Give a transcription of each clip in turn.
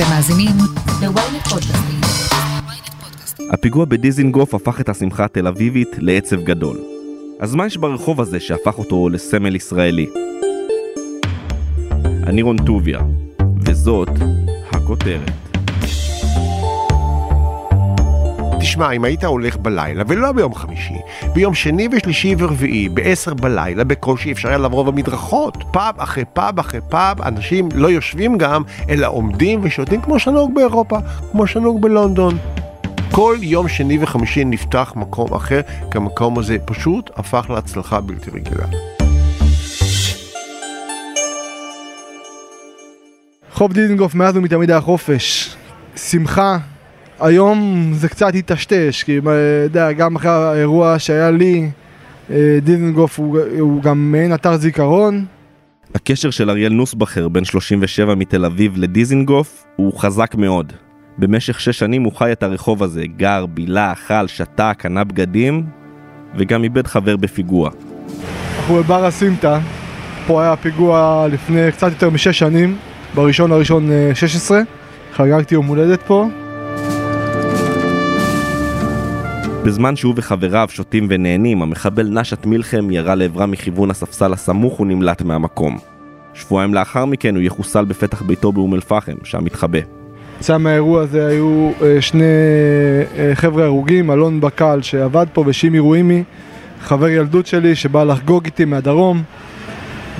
אתם מאזינים ל-ynet פודקאסטים. הפיגוע בדיזינגוף הפך את השמחה התל אביבית לעצב גדול. אז מה יש ברחוב הזה שהפך אותו לסמל ישראלי? אני רון טוביה, וזאת הכותרת. תשמע, אם היית הולך בלילה, ולא ביום חמישי, ביום שני ושלישי ורביעי, בעשר בלילה, בקושי אפשר היה לעבור במדרכות. פאב אחרי פאב אחרי פאב, אנשים לא יושבים גם, אלא עומדים ושותים כמו שנהוג באירופה, כמו שנהוג בלונדון. כל יום שני וחמישי נפתח מקום אחר, כי המקום הזה פשוט הפך להצלחה בלתי רגילה. חוף דיזנגוף מאז ומתמיד היה חופש. שמחה. היום זה קצת היטשטש, כי אתה יודע, גם אחרי האירוע שהיה לי, אה, דיזנגוף הוא, הוא גם מעין אתר זיכרון. הקשר של אריאל נוסבכר, בן 37 מתל אביב לדיזינגוף, הוא חזק מאוד. במשך שש שנים הוא חי את הרחוב הזה, גר, בילה, אכל, שתה, קנה בגדים, וגם איבד חבר בפיגוע. אנחנו בבר הסמטה, פה היה פיגוע לפני קצת יותר משש שנים, בראשון לראשון אה, 16, חגגתי יום הולדת פה. בזמן שהוא וחבריו שותים ונהנים, המחבל נשאת מילחם ירה לעברם מכיוון הספסל הסמוך ונמלט מהמקום. שבועיים לאחר מכן הוא יחוסל בפתח ביתו באום אל-פחם, שם התחבא. יצא מהאירוע הזה היו אה, שני אה, חבר'ה הרוגים, אלון בקל שעבד פה ושימי רואימי, חבר ילדות שלי שבא לחגוג איתי מהדרום,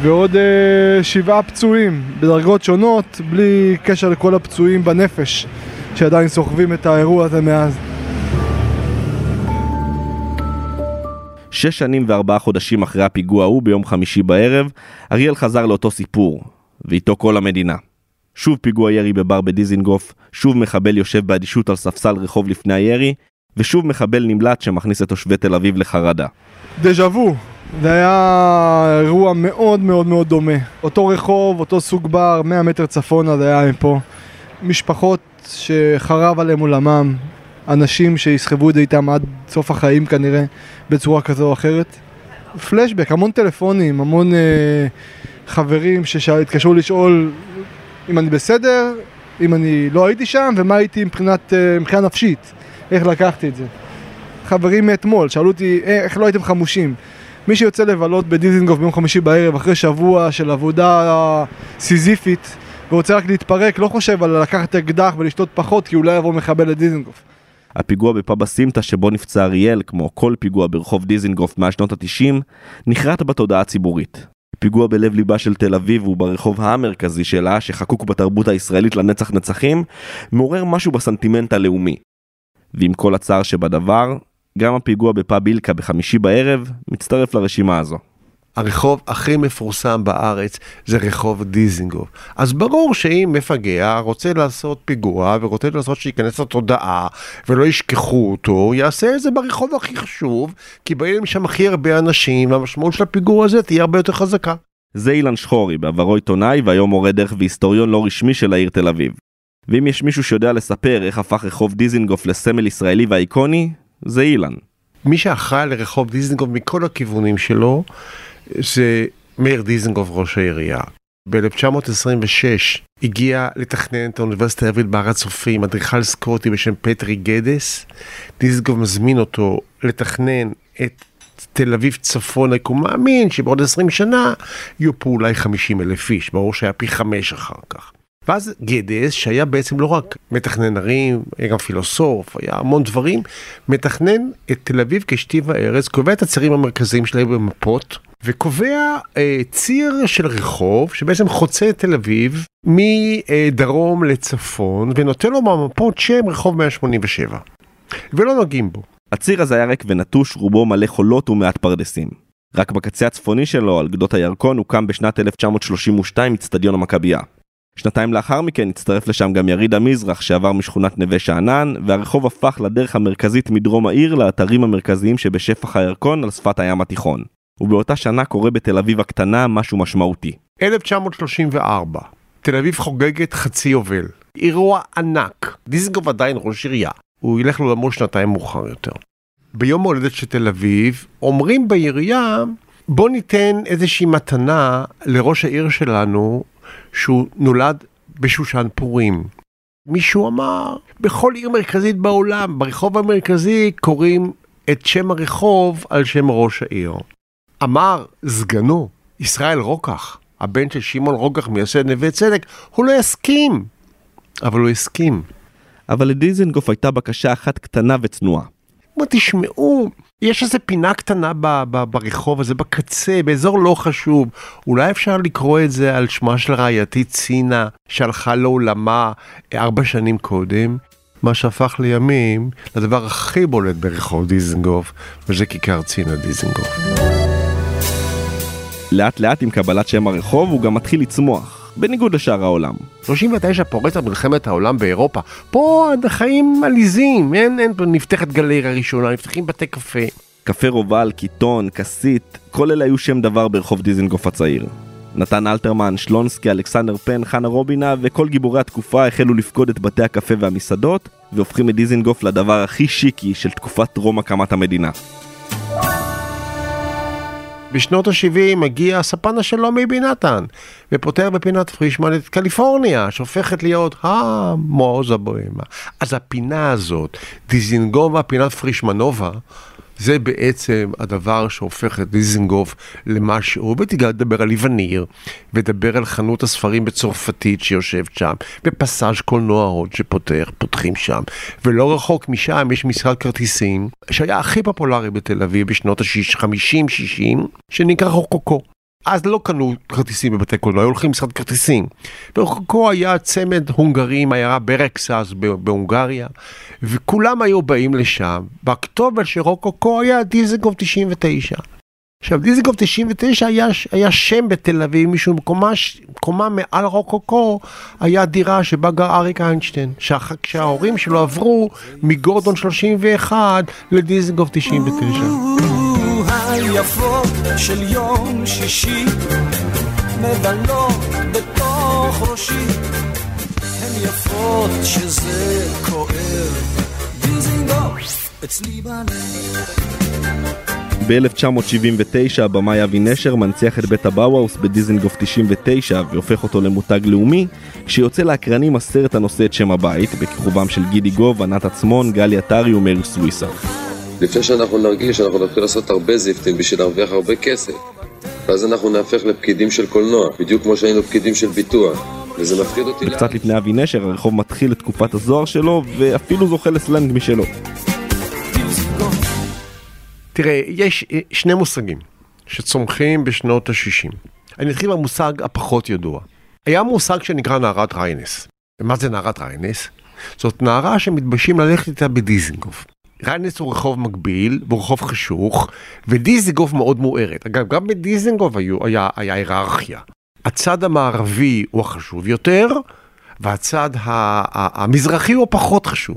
ועוד אה, שבעה פצועים בדרגות שונות, בלי קשר לכל הפצועים בנפש שעדיין סוחבים את האירוע הזה מאז. שש שנים וארבעה חודשים אחרי הפיגוע ההוא ביום חמישי בערב, אריאל חזר לאותו סיפור, ואיתו כל המדינה. שוב פיגוע ירי בבר בדיזינגוף, שוב מחבל יושב באדישות על ספסל רחוב לפני הירי, ושוב מחבל נמלט שמכניס את תושבי תל אביב לחרדה. דז'ה וו, זה היה אירוע מאוד מאוד מאוד דומה. אותו רחוב, אותו סוג בר, 100 מטר צפונה זה היה מפה. משפחות שחרב עליהם עולמם, אנשים שיסחבו את זה איתם עד סוף החיים כנראה, בצורה כזו או אחרת. פלשבק, המון טלפונים, המון אה, חברים שהתקשרו לשאול אם אני בסדר, אם אני לא הייתי שם, ומה הייתי מבחינת, אה, מבחינה נפשית, איך לקחתי את זה. חברים מאתמול, שאלו אותי "אה, איך לא הייתם חמושים. מי שיוצא לבלות בדיזינגוף ביום חמישי בערב אחרי שבוע של עבודה סיזיפית ורוצה רק להתפרק, לא חושב על לקחת אקדח ולשתות פחות כי אולי יבוא מחבל לדיזינגוף. הפיגוע בפאב הסימטה שבו נפצע אריאל, כמו כל פיגוע ברחוב דיזינגוף מאז שנות ה-90, נחרט בתודעה הציבורית. פיגוע בלב ליבה של תל אביב וברחוב המרכזי שלה, שחקוק בתרבות הישראלית לנצח נצחים, מעורר משהו בסנטימנט הלאומי. ועם כל הצער שבדבר, גם הפיגוע בפאב אילקה בחמישי בערב מצטרף לרשימה הזו. הרחוב הכי מפורסם בארץ זה רחוב דיזינגוף. אז ברור שאם מפגע רוצה לעשות פיגוע ורוצה לעשות שייכנס לתודעה ולא ישכחו אותו, יעשה את זה ברחוב הכי חשוב, כי באים שם הכי הרבה אנשים והמשמעות של הפיגוע הזה תהיה הרבה יותר חזקה. זה אילן שחורי, בעברו עיתונאי והיום מורה דרך והיסטוריון לא רשמי של העיר תל אביב. ואם יש מישהו שיודע לספר איך הפך רחוב דיזינגוף לסמל ישראלי ואיקוני, זה אילן. מי שאחראי לרחוב דיזינגוף מכל הכיוונים שלו, זה מאיר דיזנגוף ראש העירייה. ב-1926 הגיע לתכנן את האוניברסיטה העברית בהר הצופים, אדריכל סקוטי בשם פטרי גדס. דיזנגוף מזמין אותו לתכנן את תל אביב צפונה, כי הוא מאמין שבעוד 20 שנה יהיו פה אולי 50 אלף איש, ברור שהיה פי חמש אחר כך. ואז גדס, שהיה בעצם לא רק מתכנן ערים, היה גם פילוסוף, היה המון דברים, מתכנן את תל אביב כשתי הארץ, קובע את הצירים המרכזיים שלהם במפות, וקובע אה, ציר של רחוב שבעצם חוצה את תל אביב מדרום לצפון, ונותן לו במפות שם רחוב 187. ולא נוגעים בו. הציר הזה היה ריק ונטוש, רובו מלא חולות ומעט פרדסים. רק בקצה הצפוני שלו, על גדות הירקון, הוקם בשנת 1932 אצטדיון המכבייה. שנתיים לאחר מכן הצטרף לשם גם יריד המזרח שעבר משכונת נווה שאנן, והרחוב הפך לדרך המרכזית מדרום העיר לאתרים המרכזיים שבשפח הירקון על שפת הים התיכון. ובאותה שנה קורה בתל אביב הקטנה משהו משמעותי. 1934, תל אביב חוגגת חצי יובל. אירוע ענק. דיזנגוף עדיין ראש עירייה. הוא ילך לעולמו שנתיים מאוחר יותר. ביום ההולדת של תל אביב, אומרים בעירייה, בוא ניתן איזושהי מתנה לראש העיר שלנו, שהוא נולד בשושן פורים. מישהו אמר, בכל עיר מרכזית בעולם, ברחוב המרכזי קוראים את שם הרחוב על שם ראש העיר. אמר סגנו, ישראל רוקח, הבן של שמעון רוקח מייסד נווה צדק, הוא לא יסכים. אבל הוא הסכים. אבל לדיזנגוף הייתה בקשה אחת קטנה וצנועה. הוא תשמעו, יש איזה פינה קטנה ב- ב- ברחוב הזה, בקצה, באזור לא חשוב. אולי אפשר לקרוא את זה על שמה של רעייתי צינה, שהלכה לעולמה ארבע שנים קודם, מה שהפך לימים לדבר הכי בולט ברחוב דיזנגוף, וזה כיכר צינה דיזנגוף. לאט לאט עם קבלת שם הרחוב הוא גם מתחיל לצמוח, בניגוד לשאר העולם. 39 פורצת מלחמת העולם באירופה. פה החיים עליזים, אין, אין, נפתחת גלריה ראשונה, נפתחים בתי קפה. קפה רובל, קיטון, כסית, כל אלה היו שם דבר ברחוב דיזנגוף הצעיר. נתן אלתרמן, שלונסקי, אלכסנדר פן, חנה רובינה וכל גיבורי התקופה החלו לפקוד את בתי הקפה והמסעדות והופכים את דיזנגוף לדבר הכי שיקי של תקופת טרום הקמת המדינה. בשנות ה-70 מגיע הספן השלום מבי נתן, ופותח בפינת פרישמן את קליפורניה, שהופכת להיות המוז הבוהמה. אז הפינה הזאת, דיזינגובה, פינת פרישמנובה, זה בעצם הדבר שהופך את דיזנגוף למה שהוא, ותיגע לדבר על איווניר, ודבר על חנות הספרים בצרפתית שיושבת שם, ופסאז' קולנוע עוד שפותח, פותחים שם. ולא רחוק משם יש משרד כרטיסים, שהיה הכי פופולרי בתל אביב בשנות ה-50-60, שנקרא רוקוקו. אז לא קנו כרטיסים בבתי קולנוע, היו הולכים למשרד כרטיסים. ברחוקו היה צמד הונגרי עם עיירה ברקסס בהונגריה, וכולם היו באים לשם, בכתובת של רוקוקו היה דיזנגוף 99. עכשיו דיזנגוף 99 היה, היה שם בתל אביב, מישהו בקומה קומה מעל רוקוקו היה דירה שבה גר אריק איינשטיין, שההורים שלו עברו מגורדון 31 לדיזנגוף 99. היפות של יום שישי מדלות בתוך ראשי הן יפות שזה כואב דיזינגוף אצלי בלב ב-1979 הבמאי אבי נשר מנציח את בית הבאוואוס בדיזנגוף 99 והופך אותו למותג לאומי, כשיוצא לאקרנים הסרט הנושא את שם הבית, בכיכובם של גידי גוב, ענת עצמון, גלי עטרי ומרי סוויסה. לפני שאנחנו נרגיש, אנחנו נתחיל לעשות הרבה זיפטים בשביל להרוויח הרבה כסף. ואז אנחנו נהפך לפקידים של קולנוע, בדיוק כמו שהיינו פקידים של ביטוח. וזה מפחיד אותי לאט. וקצת לפני אבי נשר, הרחוב מתחיל את תקופת הזוהר שלו, ואפילו זוכה לסלנג משלו. תראה, יש אה, שני מושגים שצומחים בשנות ה-60. אני אתחיל במושג הפחות ידוע. היה מושג שנקרא נערת ריינס. ומה זה נערת ריינס? זאת נערה שמתביישים ללכת איתה בדיזנגוף. ריינס הוא רחוב מקביל, והוא רחוב חשוך, ודיזנגוף מאוד מוארת. אגב, גם בדיזנגוף היו, היה, היה היררכיה. הצד המערבי הוא החשוב יותר, והצד המזרחי הוא הפחות חשוב.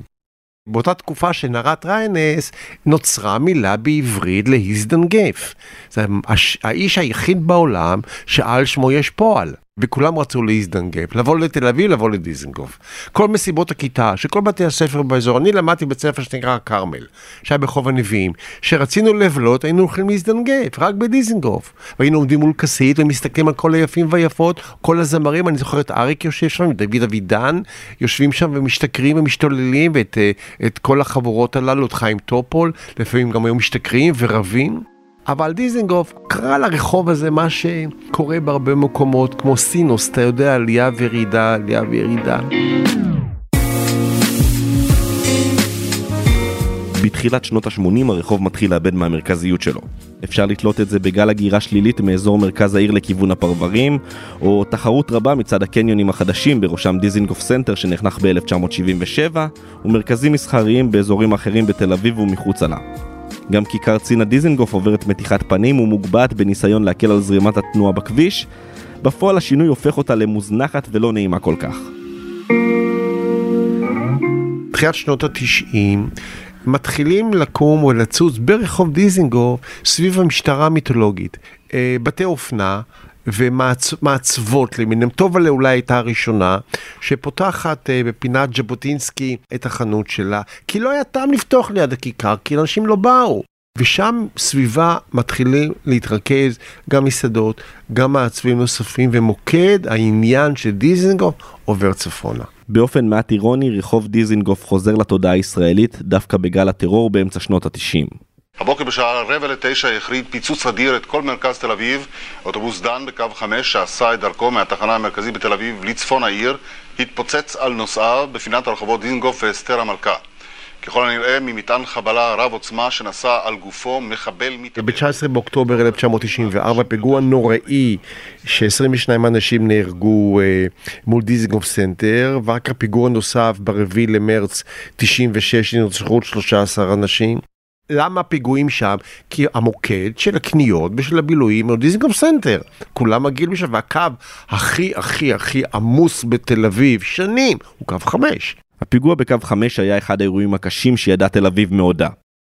באותה תקופה שנערת ריינס נוצרה מילה בעברית להזדנגף. זה האיש היחיד בעולם שעל שמו יש פועל. וכולם רצו להזדנגף, לבוא לתל אביב, לבוא לדיזנגוף. כל מסיבות הכיתה, שכל בתי הספר באזור, אני למדתי בית ספר שנקרא כרמל, שהיה בחוב הנביאים, שרצינו לבלות, היינו הולכים להזדנגף, רק בדיזנגוף. והיינו עומדים מול כסית ומסתכלים על כל היפים והיפות, כל הזמרים, אני זוכר את אריק יושב שם, דוד אבידן, יושבים שם ומשתכרים ומשתוללים, ואת את כל החבורות הללו, את חיים טופול, לפעמים גם היו משתכרים ורבים. אבל דיזנגוף קרא לרחוב הזה מה שקורה בהרבה מקומות, כמו סינוס, אתה יודע, עלייה וירידה, עלייה וירידה. בתחילת שנות ה-80 הרחוב מתחיל לאבד מהמרכזיות שלו. אפשר לתלות את זה בגל הגירה שלילית מאזור מרכז העיר לכיוון הפרברים, או תחרות רבה מצד הקניונים החדשים, בראשם דיזינגוף סנטר שנחנך ב-1977, ומרכזים מסחריים באזורים אחרים בתל אביב ומחוצה לה. גם כיכר צינה דיזנגוף עוברת מתיחת פנים ומוגבעת בניסיון להקל על זרימת התנועה בכביש. בפועל השינוי הופך אותה למוזנחת ולא נעימה כל כך. תחילת שנות התשעים מתחילים לקום ולצוץ ברחוב דיזנגוף סביב המשטרה המיתולוגית. אה, בתי אופנה, ומעצבות למיניהם. טובלה אולי הייתה הראשונה, שפותחת uh, בפינת ז'בוטינסקי את החנות שלה, כי לא היה טעם לפתוח ליד הכיכר, כי אנשים לא באו. ושם סביבה מתחילים להתרכז גם מסעדות, גם מעצבים נוספים, ומוקד העניין של דיזנגוף עובר צפונה. באופן מעט אירוני, רחוב דיזינגוף חוזר לתודעה הישראלית דווקא בגל הטרור באמצע שנות התשעים. הבוקר בשעה רבע לתשע החריד פיצוץ אדיר את כל מרכז תל אביב. אוטובוס דן בקו חמש שעשה את דרכו מהתחנה המרכזית בתל אביב לצפון העיר התפוצץ על נוסעיו בפינת הרחובות דיזנגוף ואסתר המלכה. ככל הנראה ממטען חבלה רב עוצמה שנשא על גופו מחבל מתאבד. ב-19 באוקטובר 1994 פיגוע נוראי ש-22 אנשים נהרגו אה, מול דיזינגוף סנטר ואחר כך פיגוע נוסף ב-4 למרץ 96 נרצחו עוד 13 אנשים. למה הפיגועים שם? כי המוקד של הקניות ושל הבילויים הוא דיזינגוף סנטר. כולם מגיעים לשם והקו הכי הכי הכי עמוס בתל אביב שנים הוא קו 5. הפיגוע בקו 5 היה אחד האירועים הקשים שידעה תל אביב מעודה.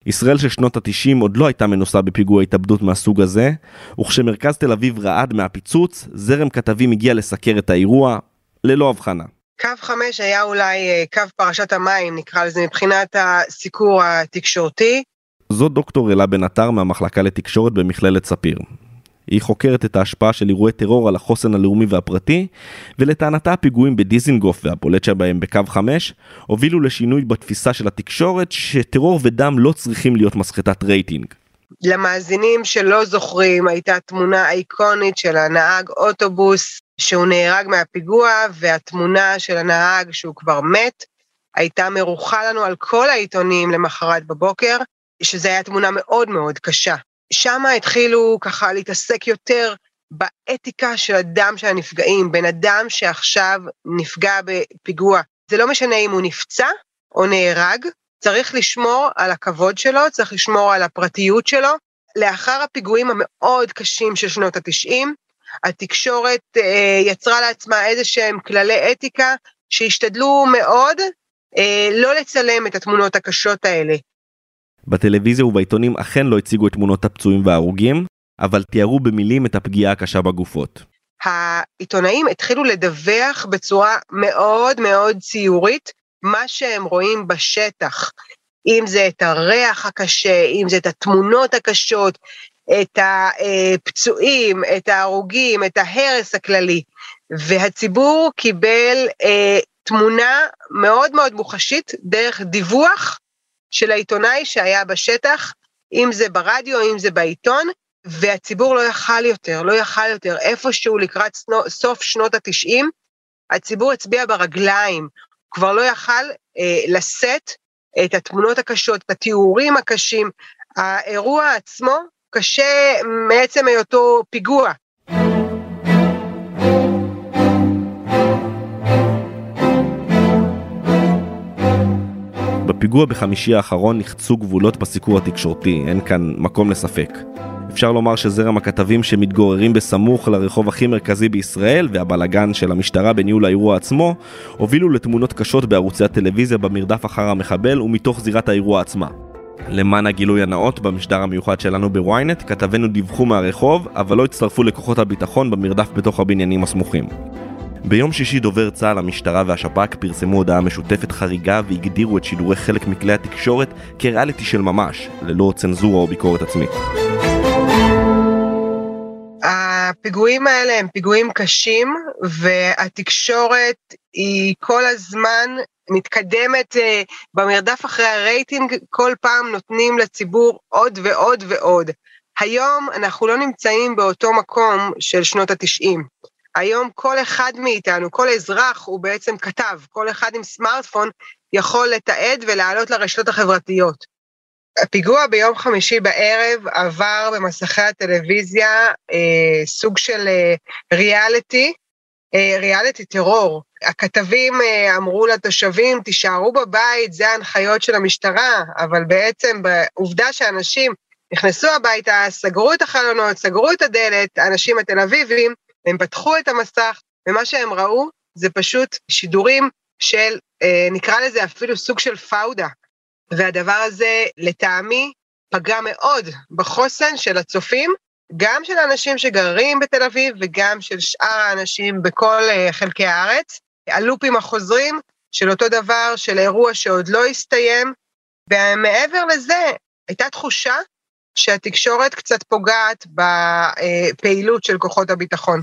ישראל של שנות ה-90 עוד לא הייתה מנוסה בפיגוע התאבדות מהסוג הזה, וכשמרכז תל אביב רעד מהפיצוץ, זרם כתבים הגיע לסקר את האירוע, ללא הבחנה. קו 5 היה אולי אה, קו פרשת המים, נקרא לזה, מבחינת הסיקור התקשורתי. זו דוקטור אלה בן עטר מהמחלקה לתקשורת במכללת ספיר. היא חוקרת את ההשפעה של אירועי טרור על החוסן הלאומי והפרטי, ולטענתה הפיגועים בדיזינגוף והבולט שבהם בקו 5, הובילו לשינוי בתפיסה של התקשורת שטרור ודם לא צריכים להיות מסחטת רייטינג. למאזינים שלא זוכרים, הייתה תמונה איקונית של הנהג אוטובוס שהוא נהרג מהפיגוע, והתמונה של הנהג שהוא כבר מת, הייתה מרוחה לנו על כל העיתונים למחרת בבוקר, שזו הייתה תמונה מאוד מאוד קשה. שם התחילו ככה להתעסק יותר באתיקה של הדם של הנפגעים, בן אדם שעכשיו נפגע בפיגוע. זה לא משנה אם הוא נפצע או נהרג, צריך לשמור על הכבוד שלו, צריך לשמור על הפרטיות שלו. לאחר הפיגועים המאוד קשים של שנות התשעים, התקשורת אה, יצרה לעצמה איזה שהם כללי אתיקה שהשתדלו מאוד אה, לא לצלם את התמונות הקשות האלה. בטלוויזיה ובעיתונים אכן לא הציגו את תמונות הפצועים וההרוגים, אבל תיארו במילים את הפגיעה הקשה בגופות. העיתונאים התחילו לדווח בצורה מאוד מאוד ציורית מה שהם רואים בשטח. אם זה את הריח הקשה, אם זה את התמונות הקשות, את הפצועים, את ההרוגים, את ההרס הכללי. והציבור קיבל אה, תמונה מאוד מאוד מוחשית דרך דיווח של העיתונאי שהיה בשטח, אם זה ברדיו, אם זה בעיתון, והציבור לא יכל יותר, לא יכל יותר. איפשהו לקראת סוף שנות התשעים, הציבור הצביע ברגליים, כבר לא יכל אה, לשאת את התמונות הקשות, את התיאורים הקשים. האירוע עצמו קשה מעצם היותו פיגוע. בפיגוע בחמישי האחרון נחצו גבולות בסיקור התקשורתי, אין כאן מקום לספק. אפשר לומר שזרם הכתבים שמתגוררים בסמוך לרחוב הכי מרכזי בישראל והבלגן של המשטרה בניהול האירוע עצמו הובילו לתמונות קשות בערוצי הטלוויזיה במרדף אחר המחבל ומתוך זירת האירוע עצמה. למען הגילוי הנאות, במשדר המיוחד שלנו בוויינט, כתבינו דיווחו מהרחוב, אבל לא הצטרפו לכוחות הביטחון במרדף בתוך הבניינים הסמוכים. ביום שישי דובר צה"ל, המשטרה והשב"כ פרסמו הודעה משותפת חריגה והגדירו את שידורי חלק מכלי התקשורת כריאליטי של ממש, ללא צנזורה או ביקורת עצמית. הפיגועים האלה הם פיגועים קשים, והתקשורת היא כל הזמן מתקדמת uh, במרדף אחרי הרייטינג, כל פעם נותנים לציבור עוד ועוד ועוד. היום אנחנו לא נמצאים באותו מקום של שנות התשעים. היום כל אחד מאיתנו, כל אזרח הוא בעצם כתב, כל אחד עם סמארטפון יכול לתעד ולעלות לרשתות החברתיות. הפיגוע ביום חמישי בערב עבר במסכי הטלוויזיה אה, סוג של אה, ריאליטי, אה, ריאליטי טרור. הכתבים אה, אמרו לתושבים, תישארו בבית, זה ההנחיות של המשטרה, אבל בעצם בעובדה שאנשים נכנסו הביתה, סגרו את החלונות, סגרו את הדלת, האנשים התל אביבים, הם פתחו את המסך, ומה שהם ראו זה פשוט שידורים של, אה, נקרא לזה אפילו סוג של פאודה. והדבר הזה, לטעמי, פגע מאוד בחוסן של הצופים, גם של האנשים שגרים בתל אביב וגם של שאר האנשים בכל אה, חלקי הארץ. הלופים החוזרים של אותו דבר, של אירוע שעוד לא הסתיים, ומעבר לזה, הייתה תחושה שהתקשורת קצת פוגעת בפעילות של כוחות הביטחון.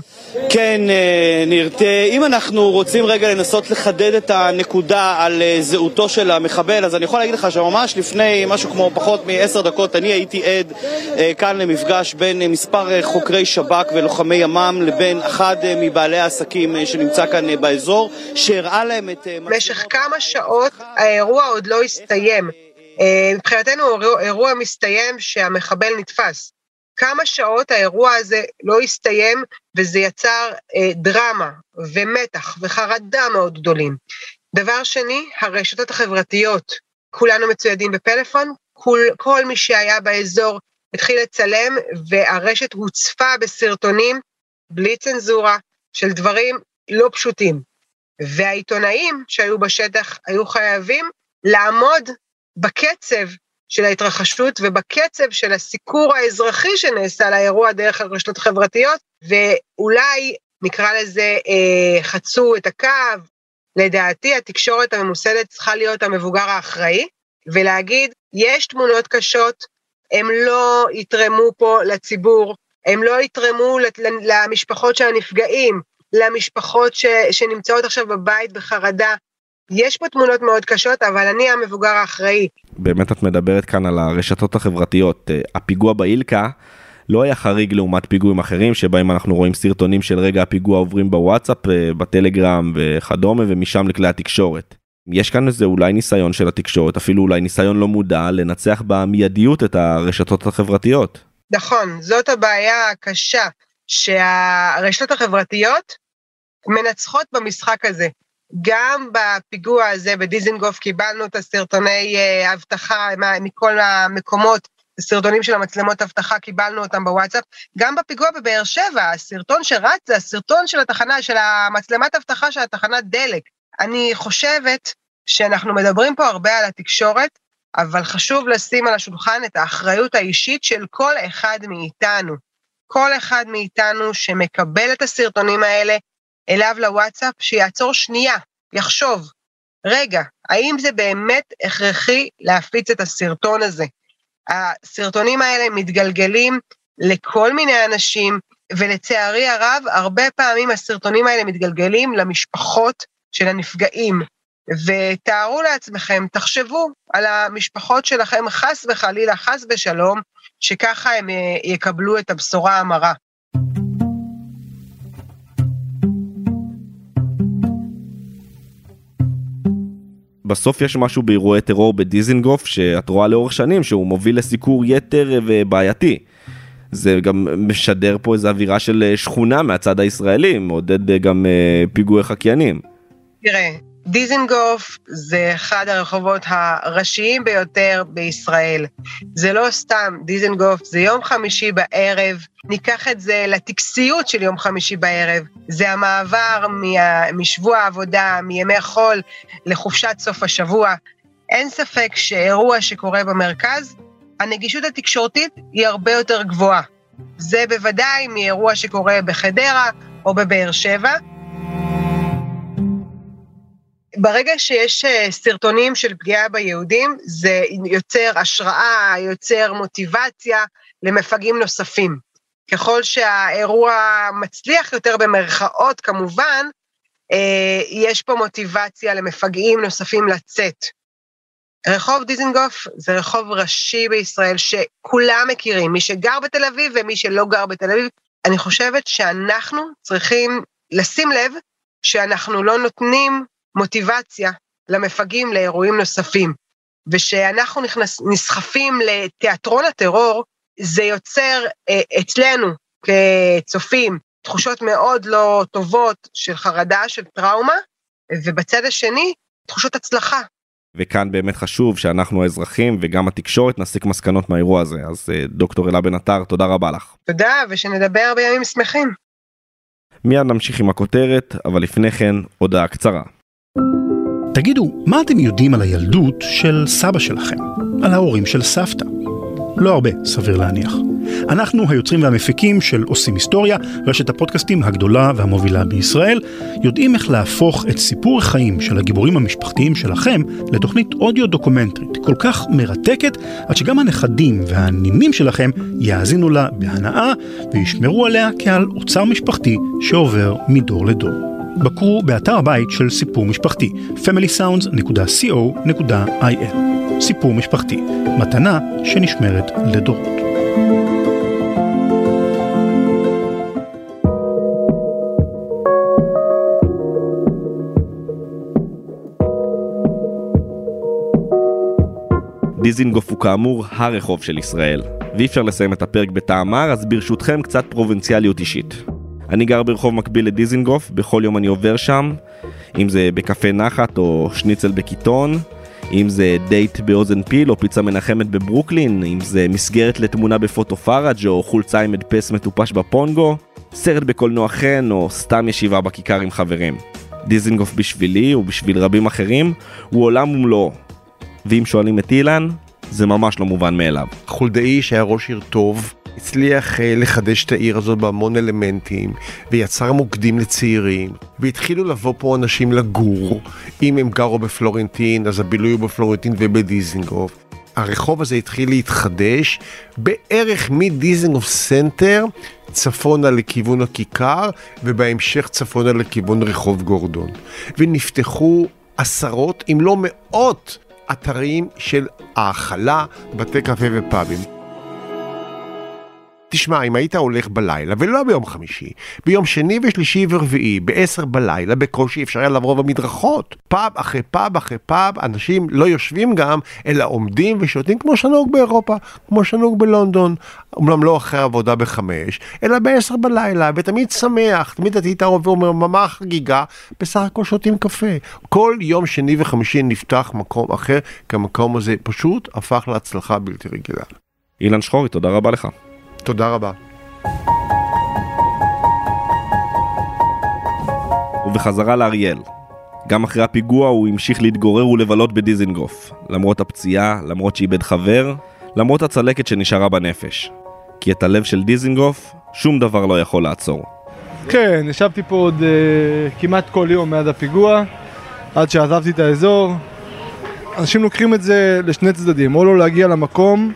כן, אה, ניר, אם אנחנו רוצים רגע לנסות לחדד את הנקודה על אה, זהותו של המחבל, אז אני יכול להגיד לך שממש לפני משהו כמו פחות מעשר דקות אני הייתי עד אה, כאן למפגש בין מספר חוקרי שב"כ ולוחמי ימ"מ לבין אחד מבעלי העסקים שנמצא כאן באזור, שהראה להם את... במשך כמה שעות האירוע עוד לא הסתיים. אה, מבחינתנו אירוע מסתיים שהמחבל נתפס. כמה שעות האירוע הזה לא הסתיים וזה יצר אה, דרמה ומתח וחרדה מאוד גדולים. דבר שני, הרשתות החברתיות, כולנו מצוידים בפלאפון, כל, כל מי שהיה באזור התחיל לצלם והרשת הוצפה בסרטונים בלי צנזורה של דברים לא פשוטים. והעיתונאים שהיו בשטח היו חייבים לעמוד בקצב של ההתרחשות ובקצב של הסיקור האזרחי שנעשה לאירוע דרך הרשתות החברתיות, ואולי נקרא לזה אה, חצו את הקו. לדעתי התקשורת הממוסדת צריכה להיות המבוגר האחראי, ולהגיד, יש תמונות קשות, הם לא יתרמו פה לציבור, הם לא יתרמו למשפחות של הנפגעים, למשפחות ש, שנמצאות עכשיו בבית בחרדה, יש פה תמונות מאוד קשות, אבל אני המבוגר האחראי. באמת את מדברת כאן על הרשתות החברתיות. אה, הפיגוע באילקה לא היה חריג לעומת פיגועים אחרים, שבהם אנחנו רואים סרטונים של רגע הפיגוע עוברים בוואטסאפ, אה, בטלגרם וכדומה, ומשם לכלי התקשורת. יש כאן איזה אולי ניסיון של התקשורת, אפילו אולי ניסיון לא מודע, לנצח במיידיות את הרשתות החברתיות. נכון, זאת הבעיה הקשה, שהרשתות החברתיות מנצחות במשחק הזה. גם בפיגוע הזה בדיזנגוף קיבלנו את הסרטוני אה, אבטחה מכל המקומות, הסרטונים של המצלמות אבטחה, קיבלנו אותם בוואטסאפ. גם בפיגוע בבאר שבע, הסרטון שרץ זה הסרטון של התחנה, של המצלמת אבטחה של התחנת דלק. אני חושבת שאנחנו מדברים פה הרבה על התקשורת, אבל חשוב לשים על השולחן את האחריות האישית של כל אחד מאיתנו. כל אחד מאיתנו שמקבל את הסרטונים האלה, אליו לוואטסאפ, שיעצור שנייה, יחשוב, רגע, האם זה באמת הכרחי להפיץ את הסרטון הזה? הסרטונים האלה מתגלגלים לכל מיני אנשים, ולצערי הרב, הרבה פעמים הסרטונים האלה מתגלגלים למשפחות של הנפגעים. ותארו לעצמכם, תחשבו על המשפחות שלכם, חס וחלילה, חס ושלום, שככה הם אה, יקבלו את הבשורה המרה. בסוף יש משהו באירועי טרור בדיזינגוף שאת רואה לאורך שנים שהוא מוביל לסיקור יתר ובעייתי. זה גם משדר פה איזו אווירה של שכונה מהצד הישראלי, מעודד גם אה, פיגועי חקיינים. תראה, דיזנגוף זה אחד הרחובות הראשיים ביותר בישראל. זה לא סתם דיזנגוף, זה יום חמישי בערב, ניקח את זה לטקסיות של יום חמישי בערב. זה המעבר משבוע העבודה, מימי חול, לחופשת סוף השבוע. אין ספק שאירוע שקורה במרכז, הנגישות התקשורתית היא הרבה יותר גבוהה. זה בוודאי מאירוע שקורה בחדרה או בבאר שבע. ברגע שיש אה, סרטונים של פגיעה ביהודים, זה יוצר השראה, יוצר מוטיבציה למפגעים נוספים. ככל שהאירוע מצליח יותר במרכאות, כמובן, אה, יש פה מוטיבציה למפגעים נוספים לצאת. רחוב דיזנגוף זה רחוב ראשי בישראל שכולם מכירים, מי שגר בתל אביב ומי שלא גר בתל אביב. אני חושבת שאנחנו צריכים לשים לב שאנחנו לא נותנים מוטיבציה למפגעים לאירועים נוספים. ושאנחנו נכנס, נסחפים לתיאטרון הטרור, זה יוצר אה, אצלנו כצופים תחושות מאוד לא טובות של חרדה, של טראומה, ובצד השני, תחושות הצלחה. וכאן באמת חשוב שאנחנו האזרחים וגם התקשורת נסיק מסקנות מהאירוע הזה. אז אה, דוקטור אלה בן עטר, תודה רבה לך. תודה, ושנדבר בימים שמחים. מיד נמשיך עם הכותרת, אבל לפני כן, הודעה קצרה. תגידו, מה אתם יודעים על הילדות של סבא שלכם? על ההורים של סבתא? לא הרבה, סביר להניח. אנחנו היוצרים והמפיקים של עושים היסטוריה, רשת הפודקאסטים הגדולה והמובילה בישראל, יודעים איך להפוך את סיפור החיים של הגיבורים המשפחתיים שלכם לתוכנית אודיו דוקומנטרית כל כך מרתקת, עד שגם הנכדים והנינים שלכם יאזינו לה בהנאה וישמרו עליה כעל אוצר משפחתי שעובר מדור לדור. בקרו באתר הבית של סיפור משפחתי, familysounds.co.il. סיפור משפחתי, מתנה שנשמרת לדורות. דיזינגוף הוא כאמור הרחוב של ישראל, ואי אפשר לסיים את הפרק בטעם מר, אז ברשותכם קצת פרובינציאליות אישית. אני גר ברחוב מקביל לדיזינגוף, בכל יום אני עובר שם, אם זה בקפה נחת או שניצל בקיטון, אם זה דייט באוזן פיל או פיצה מנחמת בברוקלין, אם זה מסגרת לתמונה בפוטו פראג' או חולצה עם הדפס מטופש בפונגו, סרט בקולנוע חן או סתם ישיבה בכיכר עם חברים. דיזינגוף בשבילי ובשביל רבים אחרים הוא עולם ומלואו. ואם שואלים את אילן, זה ממש לא מובן מאליו. חולדאי שהיה ראש עיר טוב, הצליח אה, לחדש את העיר הזאת בהמון אלמנטים, ויצר מוקדים לצעירים, והתחילו לבוא פה אנשים לגור, אם הם גרו בפלורנטין, אז הבילוי הוא בפלורנטין ובדיזינגוף. הרחוב הזה התחיל להתחדש בערך מדיזינגוף סנטר צפונה לכיוון הכיכר ובהמשך צפונה לכיוון רחוב גורדון. ונפתחו עשרות אם לא מאות אתרים של האכלה, בתי קפה ופאבים. תשמע, אם היית הולך בלילה, ולא ביום חמישי, ביום שני ושלישי ורביעי, בעשר בלילה, בקושי אפשר היה לעבור במדרכות. פאב אחרי פאב אחרי פאב, אנשים לא יושבים גם, אלא עומדים ושותים כמו שנהוג באירופה, כמו שנהוג בלונדון. אומנם לא אחרי עבודה בחמש, אלא בעשר בלילה, ותמיד שמח, תמיד אתה היית עובר ממש חגיגה, בסך הכל שותים קפה. כל יום שני וחמישי נפתח מקום אחר, כי המקום הזה פשוט הפך להצלחה בלתי רגילה. אילן שחורי, תודה רבה לך. תודה רבה. ובחזרה לאריאל. גם אחרי הפיגוע הוא המשיך להתגורר ולבלות בדיזינגוף. למרות הפציעה, למרות שאיבד חבר, למרות הצלקת שנשארה בנפש. כי את הלב של דיזינגוף, שום דבר לא יכול לעצור. כן, ישבתי פה עוד uh, כמעט כל יום מאז הפיגוע, עד שעזבתי את האזור. אנשים לוקחים את זה לשני צדדים, או לא להגיע למקום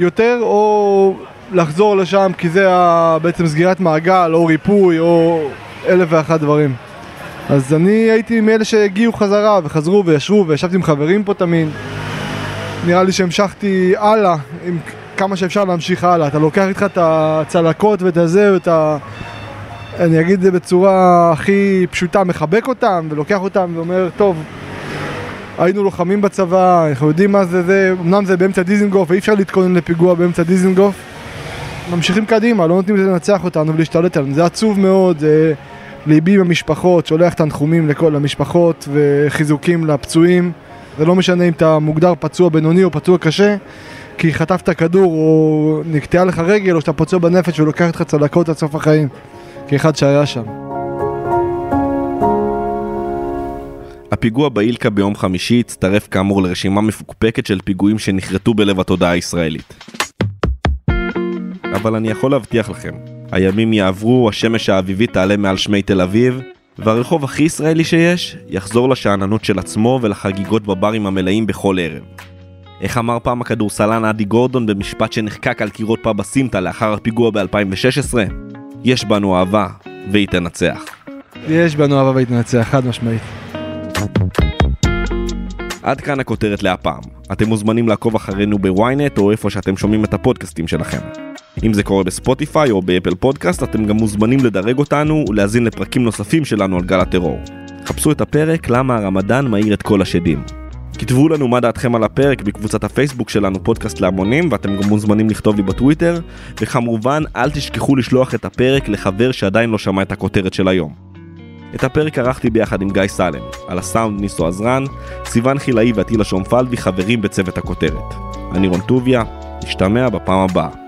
יותר, או לחזור לשם כי זה בעצם סגירת מעגל, או ריפוי, או אלף ואחת דברים. אז אני הייתי מאלה שהגיעו חזרה, וחזרו וישבו, וישבתי עם חברים פה תמיד. נראה לי שהמשכתי הלאה, עם כמה שאפשר להמשיך הלאה. אתה לוקח איתך את הצלקות ואת הזה ואת ה... אני אגיד את זה בצורה הכי פשוטה, מחבק אותם ולוקח אותם ואומר, טוב, היינו לוחמים בצבא, אנחנו יודעים מה זה זה, אמנם זה באמצע דיזנגוף ואי אפשר להתכונן לפיגוע באמצע דיזנגוף. ממשיכים קדימה, לא נותנים לנצח אותנו ולהשתלט עלינו, זה עצוב מאוד, זה ליבי עם המשפחות, שולח תנחומים לכל המשפחות וחיזוקים לפצועים. זה לא משנה אם אתה מוגדר פצוע בינוני או פצוע קשה, כי חטפת כדור או נקטעה לך רגל או שאתה פצוע בנפש ולוקח איתך צלקות עד סוף החיים, כאחד שהיה שם. הפיגוע באילקה ביום חמישי הצטרף כאמור לרשימה מפוקפקת של פיגועים שנחרטו בלב התודעה הישראלית. אבל אני יכול להבטיח לכם, הימים יעברו, השמש האביבית תעלה מעל שמי תל אביב, והרחוב הכי ישראלי שיש, יחזור לשאננות של עצמו ולחגיגות בברים המלאים בכל ערב. איך אמר פעם הכדורסלן אדי גורדון במשפט שנחקק על קירות פאב הסמטה לאחר הפיגוע ב-2016? יש בנו אהבה, והיא תנצח. יש בנו אהבה והיא תנצח, חד משמעית. עד כאן הכותרת להפעם. אתם מוזמנים לעקוב אחרינו ב ynet או איפה שאתם שומעים את הפודקאסטים שלכם. אם זה קורה ב Spotify או ב Apple Podcast, אתם גם מוזמנים לדרג אותנו ולהאזין לפרקים נוספים שלנו על גל הטרור. חפשו את הפרק למה הרמדאן מאיר את כל השדים. כתבו לנו מה דעתכם על הפרק בקבוצת הפייסבוק שלנו פודקאסט להמונים ואתם גם מוזמנים לכתוב לי בטוויטר וכמובן אל תשכחו לשלוח את הפרק לחבר שעדיין לא שמע את הכותרת של היום. את הפרק ערכתי ביחד עם גיא סלם, על הסאונד ניסו עזרן, סיון חילאי ועטילה שומפלבי חברים בצוות הכותרת. אני רון טוביה, נשתמע בפעם הבאה.